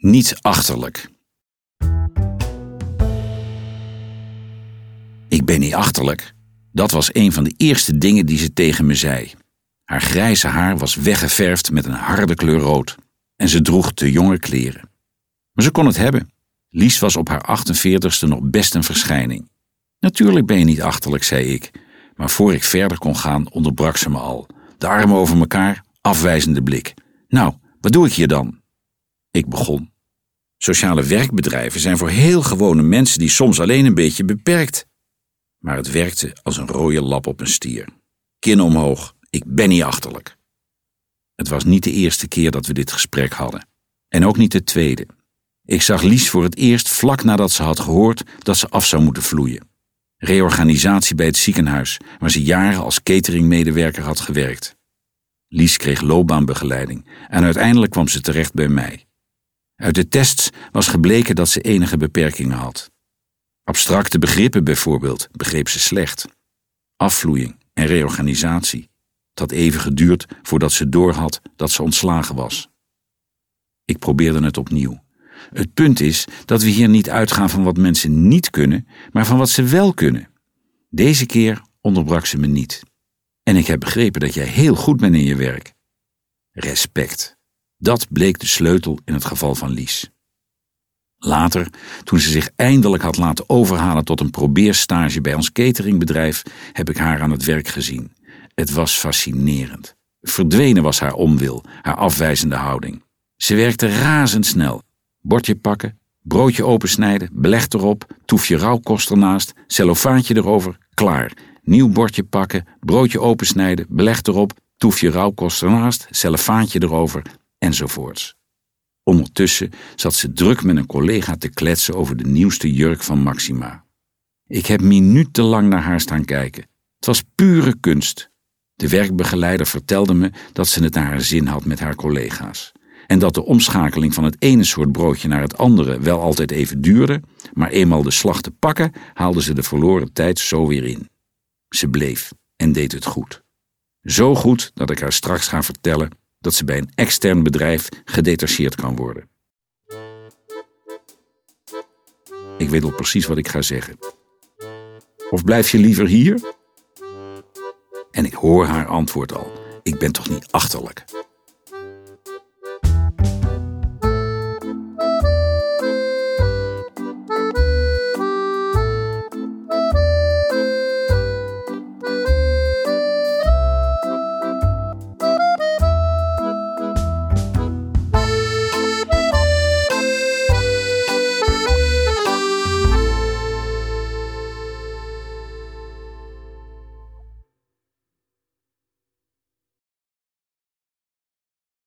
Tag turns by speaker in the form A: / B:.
A: Niet achterlijk. Ik ben niet achterlijk. Dat was een van de eerste dingen die ze tegen me zei. Haar grijze haar was weggeverfd met een harde kleur rood. En ze droeg te jonge kleren. Maar ze kon het hebben. Lies was op haar 48ste nog best een verschijning. Natuurlijk ben je niet achterlijk, zei ik. Maar voor ik verder kon gaan, onderbrak ze me al. De armen over elkaar, afwijzende blik. Nou, wat doe ik hier dan? Ik begon. Sociale werkbedrijven zijn voor heel gewone mensen die soms alleen een beetje beperkt. Maar het werkte als een rode lap op een stier. Kin omhoog, ik ben niet achterlijk. Het was niet de eerste keer dat we dit gesprek hadden. En ook niet de tweede. Ik zag Lies voor het eerst vlak nadat ze had gehoord dat ze af zou moeten vloeien. Reorganisatie bij het ziekenhuis, waar ze jaren als cateringmedewerker had gewerkt. Lies kreeg loopbaanbegeleiding en uiteindelijk kwam ze terecht bij mij. Uit de tests was gebleken dat ze enige beperkingen had. Abstracte begrippen bijvoorbeeld begreep ze slecht. Afvloeiing en reorganisatie. Het had even geduurd voordat ze doorhad dat ze ontslagen was. Ik probeerde het opnieuw. Het punt is dat we hier niet uitgaan van wat mensen niet kunnen, maar van wat ze wel kunnen. Deze keer onderbrak ze me niet. En ik heb begrepen dat jij heel goed bent in je werk. Respect. Dat bleek de sleutel in het geval van Lies. Later, toen ze zich eindelijk had laten overhalen tot een probeerstage bij ons cateringbedrijf, heb ik haar aan het werk gezien. Het was fascinerend. Verdwenen was haar onwil, haar afwijzende houding. Ze werkte razendsnel. Bordje pakken, broodje opensnijden, beleg erop, toefje rauwkost ernaast, cellofaantje erover, klaar. Nieuw bordje pakken, broodje opensnijden, beleg erop, toefje rauwkost ernaast, cellofaantje erover, enzovoorts. Ondertussen zat ze druk met een collega te kletsen over de nieuwste jurk van Maxima. Ik heb minutenlang naar haar staan kijken. Het was pure kunst. De werkbegeleider vertelde me dat ze het naar haar zin had met haar collega's. En dat de omschakeling van het ene soort broodje naar het andere wel altijd even duurde, maar eenmaal de slag te pakken, haalde ze de verloren tijd zo weer in. Ze bleef en deed het goed. Zo goed dat ik haar straks ga vertellen dat ze bij een extern bedrijf gedetacheerd kan worden. Ik weet al precies wat ik ga zeggen. Of blijf je liever hier? En ik hoor haar antwoord al. Ik ben toch niet achterlijk?